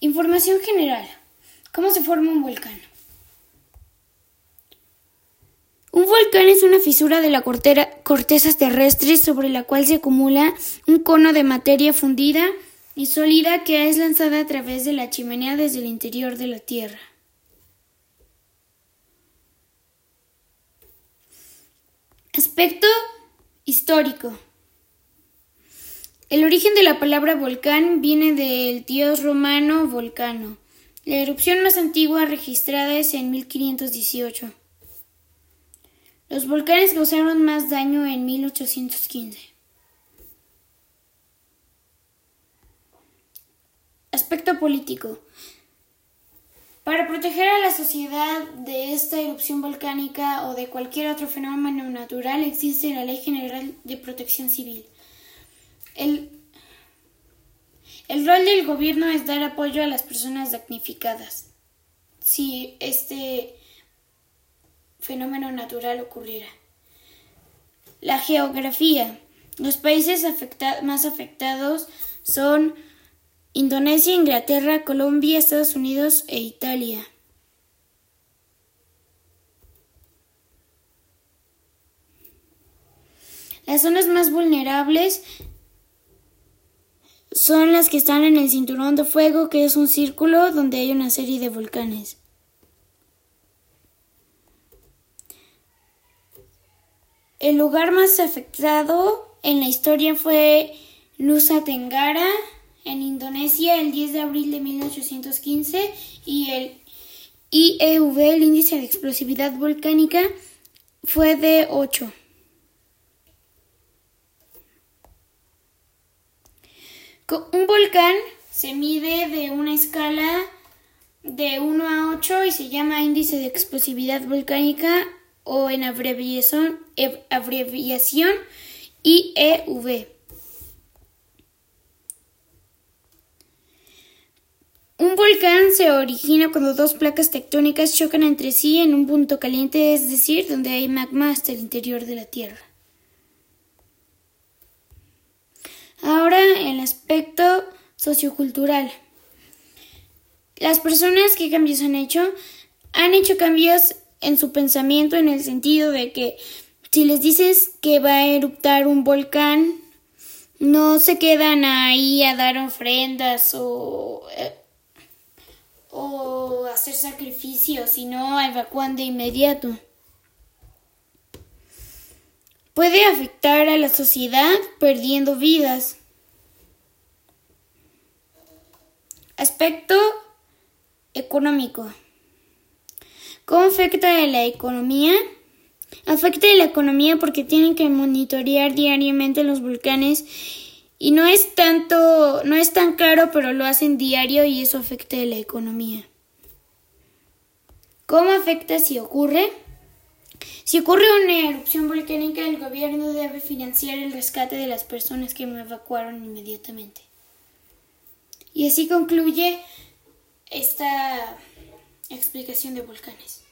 Información general. ¿Cómo se forma un volcán? Un volcán es una fisura de la cortera, corteza terrestre sobre la cual se acumula un cono de materia fundida y sólida que es lanzada a través de la chimenea desde el interior de la Tierra. Aspecto histórico. El origen de la palabra volcán viene del dios romano Volcano. La erupción más antigua registrada es en 1518. Los volcanes causaron más daño en 1815. Aspecto político. Para proteger a la sociedad de esta erupción volcánica o de cualquier otro fenómeno natural existe la Ley General de Protección Civil – El, el rol del gobierno es dar apoyo a las personas damnificadas si este fenómeno natural ocurriera. La geografía. Los países afecta más afectados son Indonesia, Inglaterra, Colombia, Estados Unidos e Italia. Las zonas más vulnerables son las que están en el cinturón de fuego, que es un círculo donde hay una serie de volcanes. El lugar más afectado en la historia fue Nusa Tenggara, en Indonesia, el 10 de abril de 1815, y el IEV, el índice de explosividad volcánica, fue de 8. Un volcán se mide de una escala de 1 a 8 y se llama índice de explosividad volcánica o en abreviación, abreviación IEV. Un volcán se origina cuando dos placas tectónicas chocan entre sí en un punto caliente, es decir, donde hay magma hasta el interior de la Tierra. Ahora, en las sociocultural. Las personas que cambios han hecho han hecho cambios en su pensamiento en el sentido de que si les dices que va a eruptar un volcán, no se quedan ahí a dar ofrendas o eh, o hacer sacrificios, sino evacúan de inmediato. Puede afectar a la sociedad perdiendo vidas. Aspecto económico. ¿Cómo afecta a la economía? Afecta a la economía porque tienen que monitorear diariamente los volcanes y no es tanto, no es tan claro, pero lo hacen diario y eso afecta a la economía. ¿Cómo afecta si ocurre? Si ocurre una erupción volcánica, el gobierno debe financiar el rescate de las personas que me evacuaron inmediatamente. Y así concluye esta explicación de volcanes.